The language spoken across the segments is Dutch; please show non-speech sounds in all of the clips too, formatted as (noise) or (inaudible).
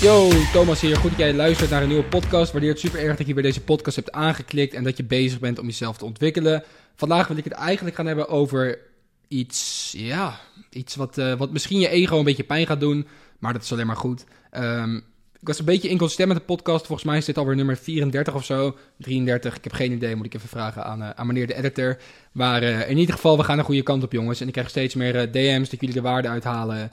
Yo, Thomas hier. Goed dat jij luistert naar een nieuwe podcast. Waardeer het super erg dat je bij deze podcast hebt aangeklikt en dat je bezig bent om jezelf te ontwikkelen. Vandaag wil ik het eigenlijk gaan hebben over iets, ja, iets wat, uh, wat misschien je ego een beetje pijn gaat doen, maar dat is alleen maar goed. Um, ik was een beetje inconsistent met de podcast. Volgens mij is dit alweer nummer 34 of zo. 33, ik heb geen idee. Moet ik even vragen aan, uh, aan meneer de editor. Maar uh, in ieder geval, we gaan een goede kant op, jongens. En ik krijg steeds meer uh, DM's dat jullie de waarde uithalen.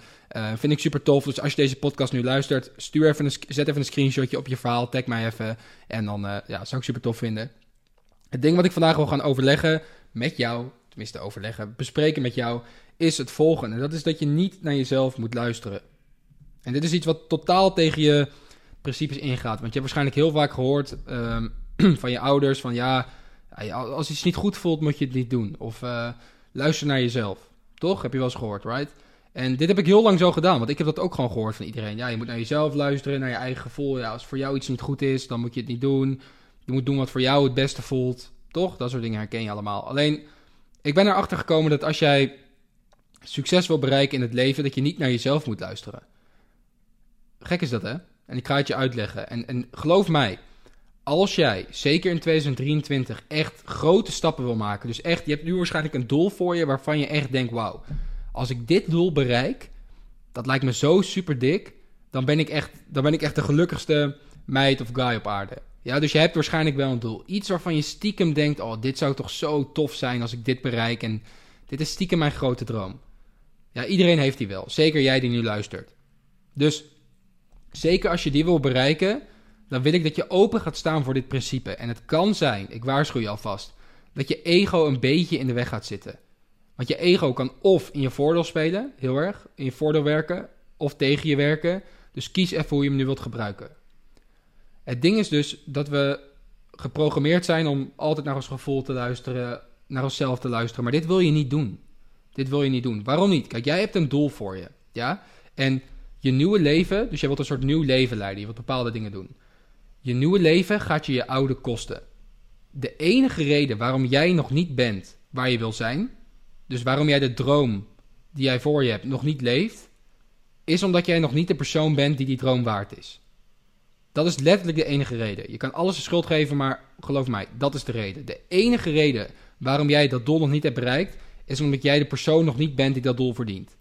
vind ik super tof. Dus als je deze podcast nu luistert, stuur even een, zet even een screenshotje op je verhaal. Tag mij even. En dan ja, zou ik super tof vinden. Het ding wat ik vandaag wil gaan overleggen met jou, tenminste overleggen, bespreken met jou, is het volgende. Dat is dat je niet naar jezelf moet luisteren. En dit is iets wat totaal tegen je principes ingaat. Want je hebt waarschijnlijk heel vaak gehoord um, (clears throat) van je ouders van ja, als iets niet goed voelt moet je het niet doen. Of uh, luister naar jezelf. Toch? Heb je wel eens gehoord, right? En dit heb ik heel lang zo gedaan, want ik heb dat ook gewoon gehoord van iedereen. Ja, je moet naar jezelf luisteren, naar je eigen gevoel. Ja, als voor jou iets niet goed is, dan moet je het niet doen. Je moet doen wat voor jou het beste voelt. Toch? Dat soort dingen herken je allemaal. Alleen, ik ben erachter gekomen dat als jij succes wil bereiken in het leven, dat je niet naar jezelf moet luisteren. Gek is dat, hè? En ik ga het je uitleggen. En, en geloof mij, als jij, zeker in 2023, echt grote stappen wil maken. Dus echt, je hebt nu waarschijnlijk een doel voor je waarvan je echt denkt: wauw, als ik dit doel bereik, dat lijkt me zo super dik. Dan ben ik echt, dan ben ik echt de gelukkigste meid of guy op aarde. Ja, dus je hebt waarschijnlijk wel een doel. Iets waarvan je stiekem denkt: oh, dit zou toch zo tof zijn als ik dit bereik. En dit is stiekem mijn grote droom. Ja, iedereen heeft die wel. Zeker jij die nu luistert. Dus zeker als je die wil bereiken, dan wil ik dat je open gaat staan voor dit principe. En het kan zijn, ik waarschuw je alvast, dat je ego een beetje in de weg gaat zitten. Want je ego kan of in je voordeel spelen, heel erg, in je voordeel werken, of tegen je werken. Dus kies even hoe je hem nu wilt gebruiken. Het ding is dus dat we geprogrammeerd zijn om altijd naar ons gevoel te luisteren, naar onszelf te luisteren. Maar dit wil je niet doen. Dit wil je niet doen. Waarom niet? Kijk, jij hebt een doel voor je. Ja? En je nieuwe leven, dus jij wilt een soort nieuw leven leiden, je wilt bepaalde dingen doen. Je nieuwe leven gaat je je oude kosten. De enige reden waarom jij nog niet bent waar je wil zijn, dus waarom jij de droom die jij voor je hebt nog niet leeft, is omdat jij nog niet de persoon bent die die droom waard is. Dat is letterlijk de enige reden. Je kan alles de schuld geven, maar geloof mij, dat is de reden. De enige reden waarom jij dat doel nog niet hebt bereikt, is omdat jij de persoon nog niet bent die dat doel verdient.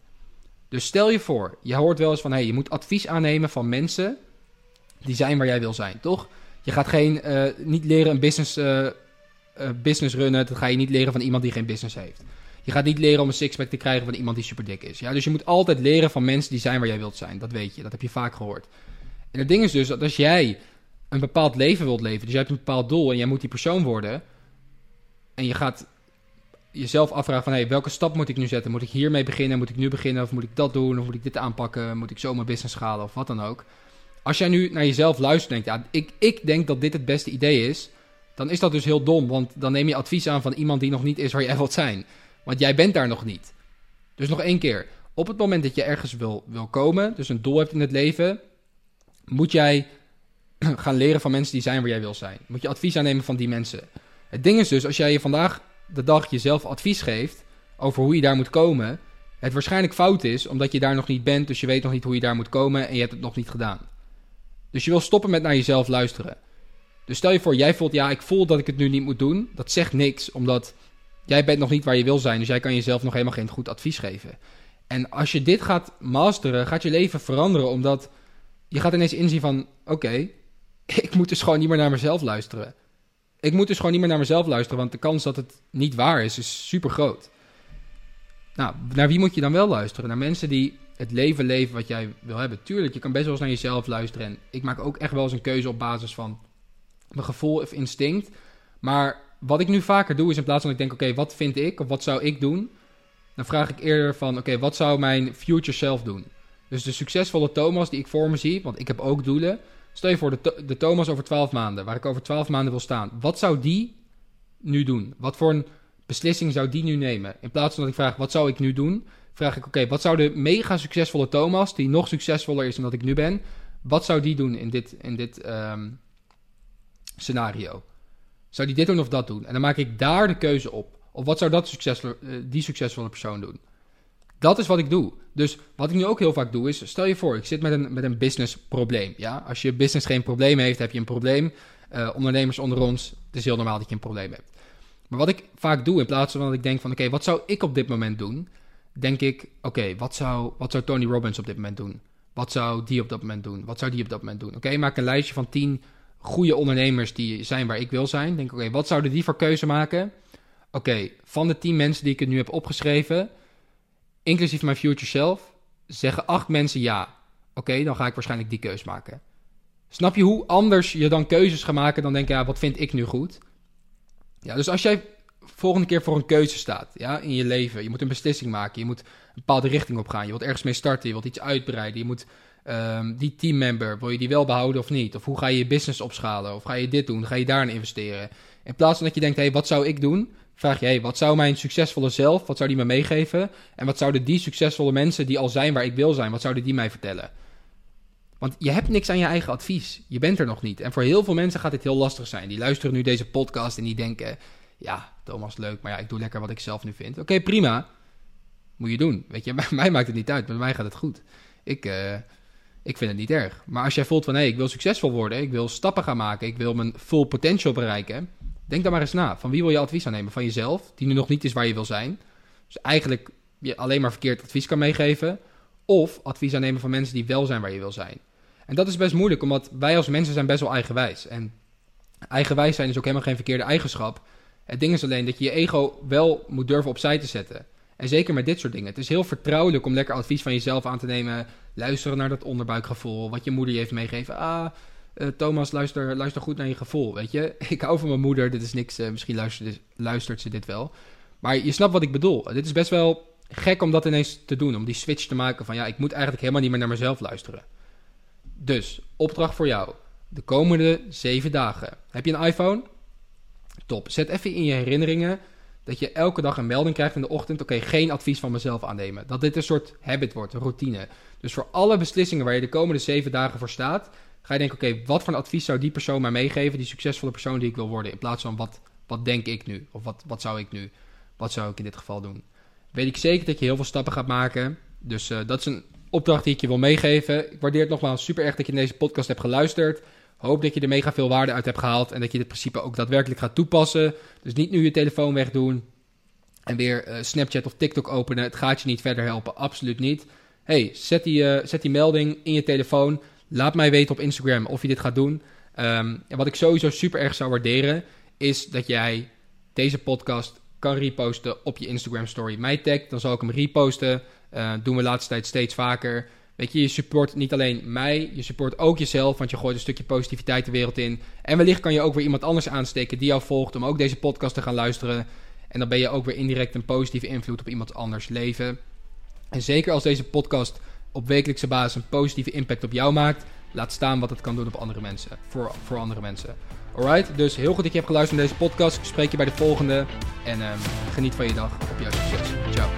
Dus stel je voor, je hoort wel eens van, hey, je moet advies aannemen van mensen die zijn waar jij wil zijn, toch? Je gaat geen, uh, niet leren een business, uh, uh, business runnen, dat ga je niet leren van iemand die geen business heeft. Je gaat niet leren om een sixpack te krijgen van iemand die super dik is. Ja? Dus je moet altijd leren van mensen die zijn waar jij wilt zijn. Dat weet je, dat heb je vaak gehoord. En het ding is dus dat als jij een bepaald leven wilt leven, dus jij hebt een bepaald doel en jij moet die persoon worden, en je gaat jezelf afvragen van... Hey, welke stap moet ik nu zetten? Moet ik hiermee beginnen? Moet ik nu beginnen? Of moet ik dat doen? Of moet ik dit aanpakken? Moet ik zo mijn business schalen? Of wat dan ook. Als jij nu naar jezelf luistert en denkt... Ja, ik, ik denk dat dit het beste idee is... Dan is dat dus heel dom. Want dan neem je advies aan van iemand die nog niet is waar jij (laughs) wilt zijn. Want jij bent daar nog niet. Dus nog één keer. Op het moment dat je ergens wil, wil komen... Dus een doel hebt in het leven... Moet jij (clears throat) gaan leren van mensen die zijn waar jij wil zijn. Moet je advies aannemen van die mensen. Het ding is dus, als jij je vandaag de dag jezelf advies geeft over hoe je daar moet komen, het waarschijnlijk fout is omdat je daar nog niet bent, dus je weet nog niet hoe je daar moet komen en je hebt het nog niet gedaan. Dus je wil stoppen met naar jezelf luisteren. Dus stel je voor, jij voelt, ja, ik voel dat ik het nu niet moet doen. Dat zegt niks, omdat jij bent nog niet waar je wil zijn, dus jij kan jezelf nog helemaal geen goed advies geven. En als je dit gaat masteren, gaat je leven veranderen, omdat je gaat ineens inzien van, oké, (laughs) ik moet dus gewoon niet meer naar mezelf luisteren ik moet dus gewoon niet meer naar mezelf luisteren, want de kans dat het niet waar is, is super groot. Nou, naar wie moet je dan wel luisteren? Naar mensen die het leven leven wat jij wil hebben. Tuurlijk, je kan best wel eens naar jezelf luisteren. En ik maak ook echt wel eens een keuze op basis van mijn gevoel of instinct. Maar wat ik nu vaker doe, is in plaats van ik denk, oké, wat vind ik of wat zou ik doen? Dan vraag ik eerder van, oké, wat zou mijn future self doen? Dus de succesvolle Thomas die ik voor me zie, want ik heb ook doelen. Stel je voor de, de Thomas over 12 maanden, waar ik over 12 maanden wil staan. Wat zou die nu doen? Wat voor een beslissing zou die nu nemen? In plaats van dat ik vraag, wat zou ik nu doen? Vraag ik, oké, wat zou de mega succesvolle Thomas, die nog succesvoller is dan dat ik nu ben, wat zou die doen in dit, in dit um, scenario? Zou die dit doen of dat doen? En dan maak ik daar de keuze op. Of wat zou dat succesvolle, uh, die succesvolle persoon doen? Dat is wat ik doe. Dus wat ik nu ook heel vaak doe is, stel je voor, ik zit met een, met een business probleem. Ja? Als je business geen probleem heeft, heb je een probleem. Uh, ondernemers onder ons, het is heel normaal dat je een probleem hebt. Maar wat ik vaak doe, in plaats van dat ik denk van, oké, wat zou ik op dit moment doen? Denk ik, oké, wat, zou, wat zou Tony Robbins op dit moment doen? Wat zou die op dat moment doen? Wat zou die op dat moment doen? Oké, maak een lijstje van 10 goede ondernemers die zijn waar ik wil zijn. Denk, oké, wat zouden die voor keuze maken? Oké, van de 10 mensen die ik het nu heb opgeschreven, inclusief mijn future self, zeggen 8 mensen ja. Oké, dan ga ik waarschijnlijk die keuze maken. Snap je hoe anders je dan keuzes gaat maken dan denk je, ja, wat vind ik nu goed? Ja, dus als jij volgende keer voor een keuze staat ja, in je leven, je moet een beslissing maken, je moet een bepaalde richting op gaan, je wilt ergens mee starten, je wilt iets uitbreiden, je moet um, die teammember, wil je die wel behouden of niet? Of hoe ga je je business opschalen? Of ga je dit doen? Ga je daarin investeren? In plaats van dat je denkt, hé, hey, wat zou ik doen? Vraag je, hey, wat zou mijn succesvolle zelf, wat zou die me meegeven? En wat zouden die succesvolle mensen die al zijn waar ik wil zijn, wat zouden die mij vertellen? Want je hebt niks aan je eigen advies. Je bent er nog niet. En voor heel veel mensen gaat dit heel lastig zijn. Die luisteren nu deze podcast en die denken: ja, Thomas, leuk, maar ja, ik doe lekker wat ik zelf nu vind. Oké, prima. Moet je doen. Weet je, (laughs) mij maakt het niet uit. Bij mij gaat het goed. Ik, uh, ik vind het niet erg. Maar als jij voelt van hé, ik wil succesvol worden, ik wil stappen gaan maken, ik wil mijn full potential bereiken, denk dan maar eens na. Van wie wil je advies aannemen? Van jezelf, die nu nog niet is waar je wil zijn. Dus eigenlijk je alleen maar verkeerd advies kan meegeven. Of advies aannemen van mensen die wel zijn waar je wil zijn. En dat is best moeilijk, omdat wij als mensen zijn best wel eigenwijs. En eigenwijs zijn is ook helemaal geen verkeerde eigenschap. Het ding is alleen dat je je ego wel moet durven opzij te zetten. En zeker met dit soort dingen. Het is heel vertrouwelijk om lekker advies van jezelf aan te nemen. Luisteren naar dat onderbuikgevoel. Wat je moeder je heeft meegegeven. Ah, uh, Thomas, luister, luister goed naar je gevoel. Weet je, (laughs) ik hou van mijn moeder. Dit is niks. Uh, misschien luistert ze dit wel. Maar je snapt wat ik bedoel. Dit is best wel gek om dat ineens te doen. Om die switch te maken van ja, ik moet eigenlijk helemaal niet meer naar mezelf luisteren. Dus, opdracht voor jou. De komende zeven dagen. Heb je een iPhone? Top. Zet even in je herinneringen dat je elke dag een melding krijgt in de ochtend. Oké, geen advies van mezelf aannemen. Dat dit een soort habit wordt, een routine. Dus voor alle beslissingen waar je de komende zeven dagen voor staat, ga je denken: oké, wat voor advies zou die persoon mij meegeven, die succesvolle persoon die ik wil worden, in plaats van wat, wat denk ik nu? Of wat, wat zou ik nu? Wat zou ik in dit geval doen? Weet ik zeker dat je heel veel stappen gaat maken. Dus uh, dat is een opdracht die ik je wil meegeven. Ik waardeer het nogmaals super erg dat je in deze podcast hebt geluisterd. Hoop dat je er mega veel waarde uit hebt gehaald en dat je dit principe ook daadwerkelijk gaat toepassen. Dus niet nu je telefoon wegdoen en weer uh, Snapchat of TikTok openen. Het gaat je niet verder helpen, absoluut niet. Hey, zet die, uh, zet die melding in je telefoon. Laat mij weten op Instagram of je dit gaat doen. Um, en wat ik sowieso super erg zou waarderen, is dat jij deze podcast kan reposten op je Instagram story. Mij tag, dan zal ik hem reposten. Uh, doen we de laatste tijd steeds vaker. Weet je, je support niet alleen mij, je support ook jezelf, want je gooit een stukje positiviteit de wereld in. En wellicht kan je ook weer iemand anders aansteken die jou volgt om ook deze podcast te gaan luisteren. En dan ben je ook weer indirect een positieve invloed op iemand anders leven. En zeker als deze podcast op wekelijkse basis een positieve impact op jou maakt, laat staan wat het kan doen op andere mensen. Voor, voor andere mensen. Alright, dus heel goed dat je hebt geluisterd naar deze podcast. Ik spreek je bij de volgende. En um, geniet van je dag. Op jouw succes. Ciao.